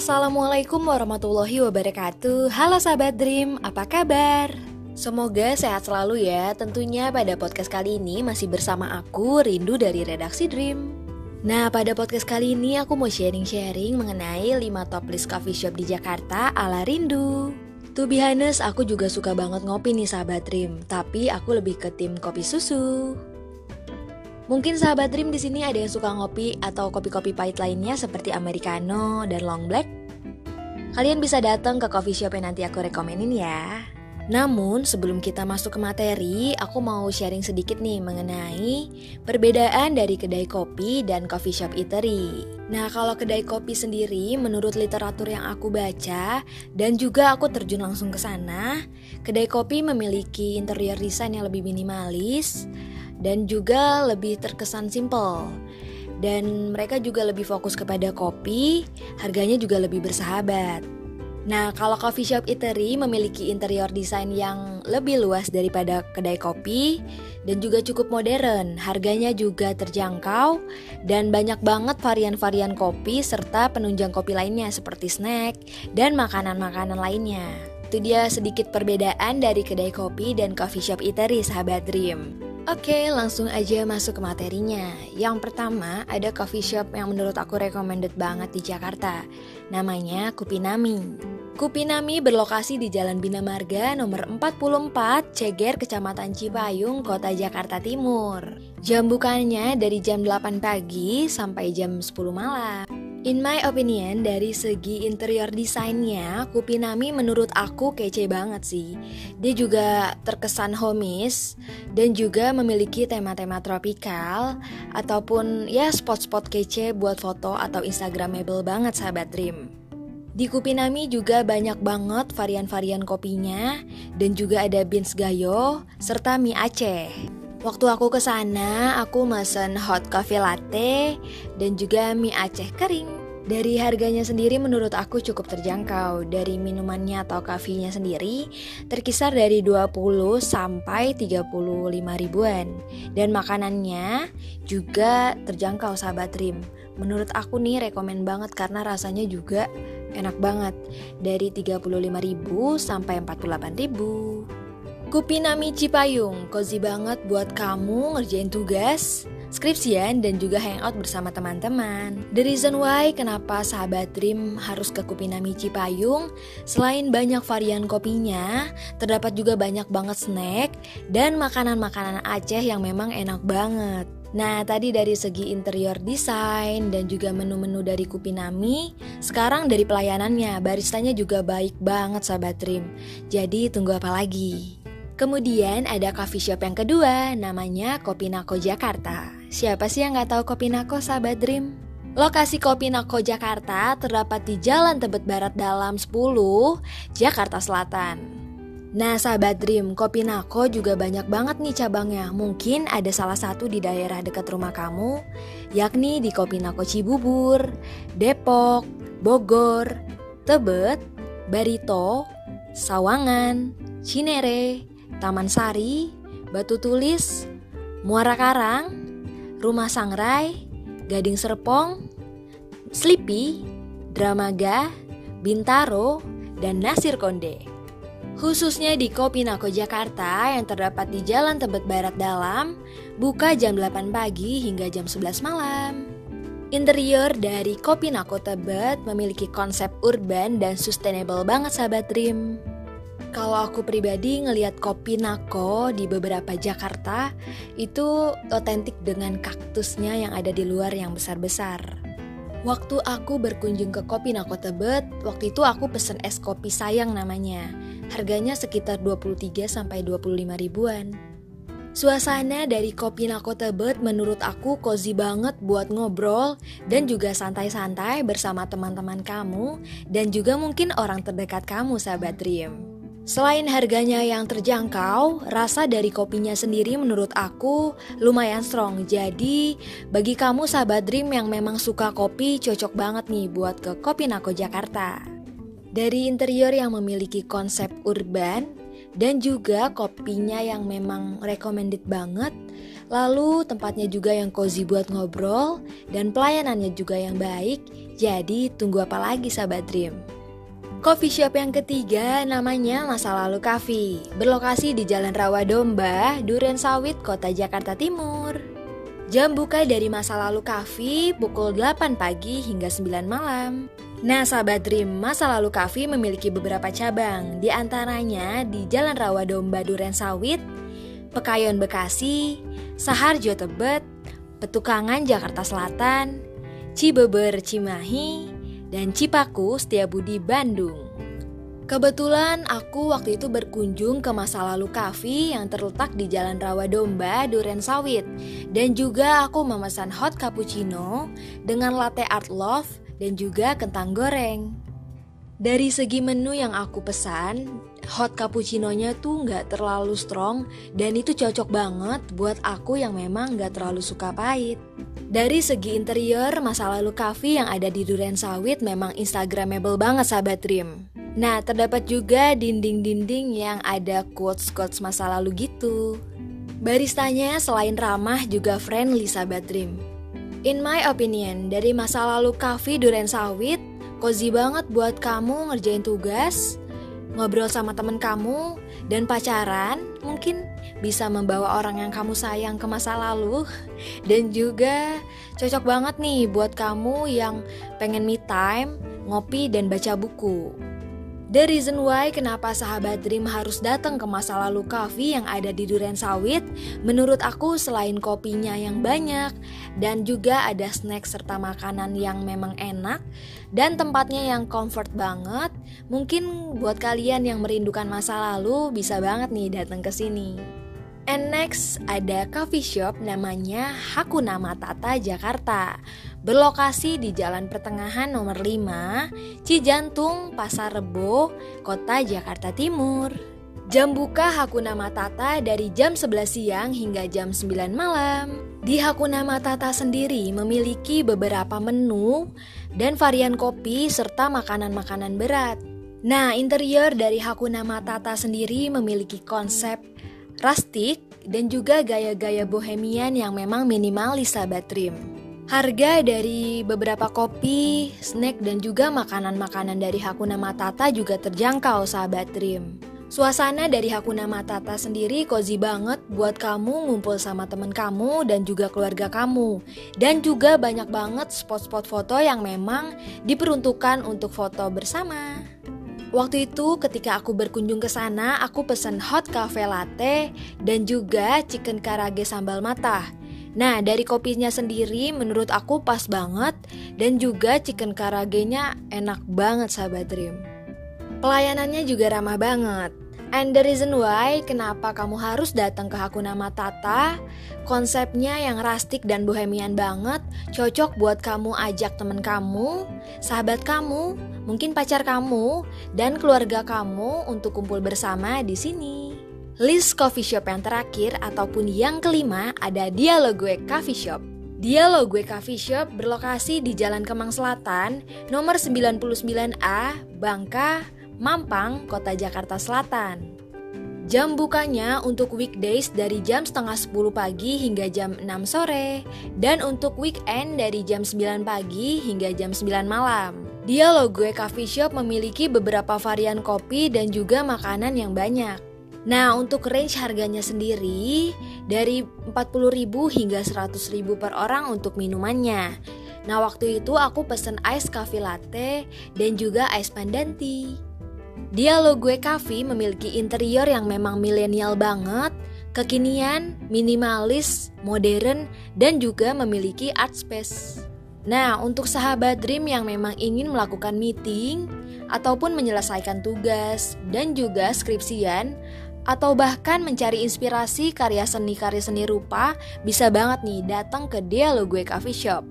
Assalamualaikum warahmatullahi wabarakatuh. Halo sahabat Dream, apa kabar? Semoga sehat selalu ya. Tentunya pada podcast kali ini masih bersama aku Rindu dari Redaksi Dream. Nah pada podcast kali ini aku mau sharing-sharing mengenai 5 top list coffee shop di Jakarta ala Rindu. To be honest, aku juga suka banget ngopi nih sahabat Dream. Tapi aku lebih ke tim kopi susu Mungkin sahabat Dream di sini ada yang suka ngopi atau kopi-kopi pahit lainnya seperti americano dan long black. Kalian bisa datang ke coffee shop yang nanti aku rekomenin ya. Namun sebelum kita masuk ke materi, aku mau sharing sedikit nih mengenai perbedaan dari kedai kopi dan coffee shop eatery. Nah kalau kedai kopi sendiri menurut literatur yang aku baca dan juga aku terjun langsung ke sana, kedai kopi memiliki interior desain yang lebih minimalis, dan juga lebih terkesan simple. Dan mereka juga lebih fokus kepada kopi, harganya juga lebih bersahabat. Nah, kalau coffee shop eatery memiliki interior desain yang lebih luas daripada kedai kopi dan juga cukup modern, harganya juga terjangkau dan banyak banget varian-varian kopi serta penunjang kopi lainnya seperti snack dan makanan-makanan lainnya. Itu dia sedikit perbedaan dari kedai kopi dan coffee shop eatery sahabat Dream. Oke, langsung aja masuk ke materinya. Yang pertama, ada coffee shop yang menurut aku recommended banget di Jakarta. Namanya Kupinami. Kupinami berlokasi di Jalan Bina Marga nomor 44, Ceger, Kecamatan Cipayung, Kota Jakarta Timur. Jam bukanya dari jam 8 pagi sampai jam 10 malam. In my opinion, dari segi interior desainnya, Kupinami menurut aku kece banget sih. Dia juga terkesan homis dan juga memiliki tema-tema tropikal ataupun ya spot-spot kece buat foto atau instagramable banget sahabat Dream. Di Kupinami juga banyak banget varian-varian kopinya dan juga ada beans gayo serta mie Aceh. Waktu aku ke sana, aku mesen hot coffee latte dan juga mie Aceh kering. Dari harganya sendiri menurut aku cukup terjangkau. Dari minumannya atau kafenya sendiri terkisar dari 20 sampai 35 ribuan. Dan makanannya juga terjangkau sahabat Rim. Menurut aku nih rekomen banget karena rasanya juga enak banget. Dari 35 ribu sampai 48 ribu. Kupinami Cipayung, cozy banget buat kamu ngerjain tugas, skripsian, dan juga hangout bersama teman-teman. The reason why kenapa sahabat Dream harus ke Kupinami Cipayung, selain banyak varian kopinya, terdapat juga banyak banget snack dan makanan-makanan Aceh yang memang enak banget. Nah, tadi dari segi interior desain dan juga menu-menu dari Kupinami, sekarang dari pelayanannya, baristanya juga baik banget sahabat Dream. Jadi tunggu apa lagi? Kemudian ada coffee shop yang kedua, namanya Kopi Nako Jakarta. Siapa sih yang nggak tahu Kopi Nako, sahabat Dream? Lokasi Kopi Nako Jakarta terdapat di Jalan Tebet Barat Dalam 10, Jakarta Selatan. Nah sahabat Dream, Kopi Nako juga banyak banget nih cabangnya Mungkin ada salah satu di daerah dekat rumah kamu Yakni di Kopi Nako Cibubur, Depok, Bogor, Tebet, Barito, Sawangan, Cinere, Taman Sari, Batu Tulis, Muara Karang, Rumah Sangrai, Gading Serpong, Sleepy, Dramaga, Bintaro, dan Nasir Konde. Khususnya di Kopi Nako Jakarta yang terdapat di Jalan Tebet Barat Dalam, buka jam 8 pagi hingga jam 11 malam. Interior dari Kopi Nako Tebet memiliki konsep urban dan sustainable banget sahabat Dream. Kalau aku pribadi ngelihat kopi Nako di beberapa Jakarta itu otentik dengan kaktusnya yang ada di luar yang besar-besar. Waktu aku berkunjung ke Kopi Nako Tebet, waktu itu aku pesen es kopi sayang namanya. Harganya sekitar 23 sampai 25 ribuan. Suasana dari Kopi Nako Tebet menurut aku cozy banget buat ngobrol dan juga santai-santai bersama teman-teman kamu dan juga mungkin orang terdekat kamu sahabat Dream. Selain harganya yang terjangkau, rasa dari kopinya sendiri menurut aku lumayan strong. Jadi, bagi kamu sahabat Dream yang memang suka kopi, cocok banget nih buat ke Kopi Nako Jakarta. Dari interior yang memiliki konsep urban dan juga kopinya yang memang recommended banget. Lalu tempatnya juga yang cozy buat ngobrol dan pelayanannya juga yang baik. Jadi tunggu apa lagi sahabat Dream? Coffee shop yang ketiga namanya Masa Lalu Cafe, berlokasi di Jalan Rawa Domba, Duren Sawit, Kota Jakarta Timur. Jam buka dari Masa Lalu Cafe pukul 8 pagi hingga 9 malam. Nah, sahabat Dream, Masa Lalu Cafe memiliki beberapa cabang, di antaranya di Jalan Rawa Domba Duren Sawit, Pekayon Bekasi, Saharjo Tebet, Petukangan Jakarta Selatan, Cibeber Cimahi, dan Cipaku Setiabudi Bandung. Kebetulan aku waktu itu berkunjung ke masa lalu cafe yang terletak di Jalan Rawa Domba, Duren Sawit. Dan juga aku memesan hot cappuccino dengan latte art love dan juga kentang goreng. Dari segi menu yang aku pesan, hot cappuccino-nya tuh nggak terlalu strong dan itu cocok banget buat aku yang memang nggak terlalu suka pahit. Dari segi interior, masa lalu cafe yang ada di Duren Sawit memang instagramable banget sahabat Dream. Nah, terdapat juga dinding-dinding yang ada quotes-quotes masa lalu gitu. Baristanya selain ramah juga friendly sahabat Dream. In my opinion, dari masa lalu cafe Duren Sawit, Cozy banget buat kamu ngerjain tugas, ngobrol sama temen kamu, dan pacaran mungkin bisa membawa orang yang kamu sayang ke masa lalu dan juga cocok banget nih buat kamu yang pengen me time, ngopi dan baca buku. The reason why kenapa sahabat Dream harus datang ke masa lalu cafe yang ada di Duren Sawit, menurut aku selain kopinya yang banyak dan juga ada snack serta makanan yang memang enak dan tempatnya yang comfort banget, mungkin buat kalian yang merindukan masa lalu bisa banget nih datang ke sini. And next ada coffee shop namanya Hakuna Matata Jakarta berlokasi di Jalan Pertengahan nomor 5, Cijantung, Pasar Rebo, Kota Jakarta Timur. Jam buka Hakuna Matata dari jam 11 siang hingga jam 9 malam. Di Hakuna Matata sendiri memiliki beberapa menu dan varian kopi serta makanan-makanan berat. Nah, interior dari Hakuna Matata sendiri memiliki konsep rustic dan juga gaya-gaya bohemian yang memang minimalis sahabat trim. Harga dari beberapa kopi, snack, dan juga makanan-makanan dari Hakuna Matata juga terjangkau sahabat Dream. Suasana dari Hakuna Matata sendiri cozy banget buat kamu ngumpul sama temen kamu dan juga keluarga kamu. Dan juga banyak banget spot-spot foto yang memang diperuntukkan untuk foto bersama. Waktu itu ketika aku berkunjung ke sana, aku pesen hot cafe latte dan juga chicken karage sambal matah. Nah, dari kopinya sendiri menurut aku pas banget dan juga chicken karagenya enak banget sahabat Dream. Pelayanannya juga ramah banget. And the reason why kenapa kamu harus datang ke Hakuna Matata Konsepnya yang rustic dan bohemian banget Cocok buat kamu ajak temen kamu, sahabat kamu, mungkin pacar kamu Dan keluarga kamu untuk kumpul bersama di sini List coffee shop yang terakhir ataupun yang kelima ada Dialogue Coffee Shop. Dialogue Coffee Shop berlokasi di Jalan Kemang Selatan, nomor 99A, Bangka, Mampang, Kota Jakarta Selatan. Jam bukanya untuk weekdays dari jam setengah 10 pagi hingga jam 6 sore dan untuk weekend dari jam 9 pagi hingga jam 9 malam. Dialogue Coffee Shop memiliki beberapa varian kopi dan juga makanan yang banyak. Nah, untuk range harganya sendiri dari 40.000 hingga 100.000 per orang untuk minumannya. Nah, waktu itu aku pesen ice coffee latte dan juga ice pandan tea. Dialogue Cafe memiliki interior yang memang milenial banget, kekinian, minimalis, modern, dan juga memiliki art space. Nah, untuk sahabat Dream yang memang ingin melakukan meeting ataupun menyelesaikan tugas dan juga skripsian, atau bahkan mencari inspirasi karya seni-karya seni rupa, bisa banget nih datang ke Dialogue Coffee Shop.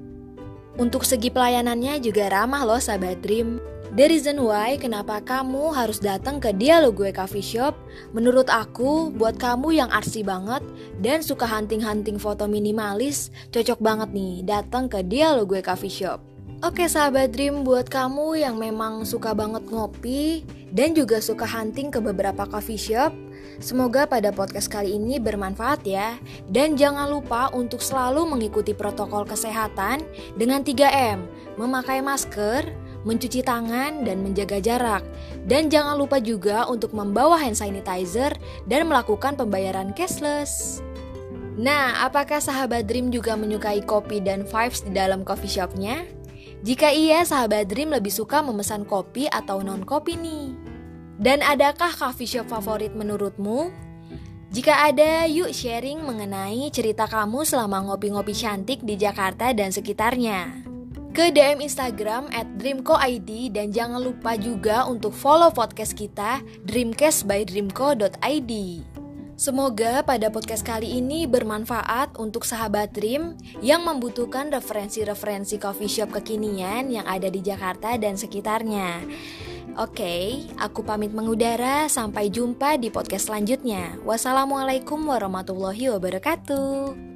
Untuk segi pelayanannya juga ramah loh sahabat Dream. The reason why kenapa kamu harus datang ke Dialogue Coffee Shop, menurut aku buat kamu yang artsy banget dan suka hunting-hunting foto minimalis, cocok banget nih datang ke Dialogue Coffee Shop. Oke sahabat Dream buat kamu yang memang suka banget ngopi dan juga suka hunting ke beberapa coffee shop, Semoga pada podcast kali ini bermanfaat ya. Dan jangan lupa untuk selalu mengikuti protokol kesehatan dengan 3M, memakai masker, mencuci tangan, dan menjaga jarak. Dan jangan lupa juga untuk membawa hand sanitizer dan melakukan pembayaran cashless. Nah, apakah sahabat Dream juga menyukai kopi dan vibes di dalam coffee shopnya? Jika iya, sahabat Dream lebih suka memesan kopi atau non-kopi nih? Dan adakah coffee shop favorit menurutmu? Jika ada, yuk sharing mengenai cerita kamu selama ngopi-ngopi cantik di Jakarta dan sekitarnya. Ke DM Instagram at dreamco.id dan jangan lupa juga untuk follow podcast kita Dreamcast by dreamco.id. Semoga pada podcast kali ini bermanfaat untuk sahabat Dream yang membutuhkan referensi-referensi coffee shop kekinian yang ada di Jakarta dan sekitarnya. Oke, aku pamit mengudara. Sampai jumpa di podcast selanjutnya. Wassalamualaikum warahmatullahi wabarakatuh.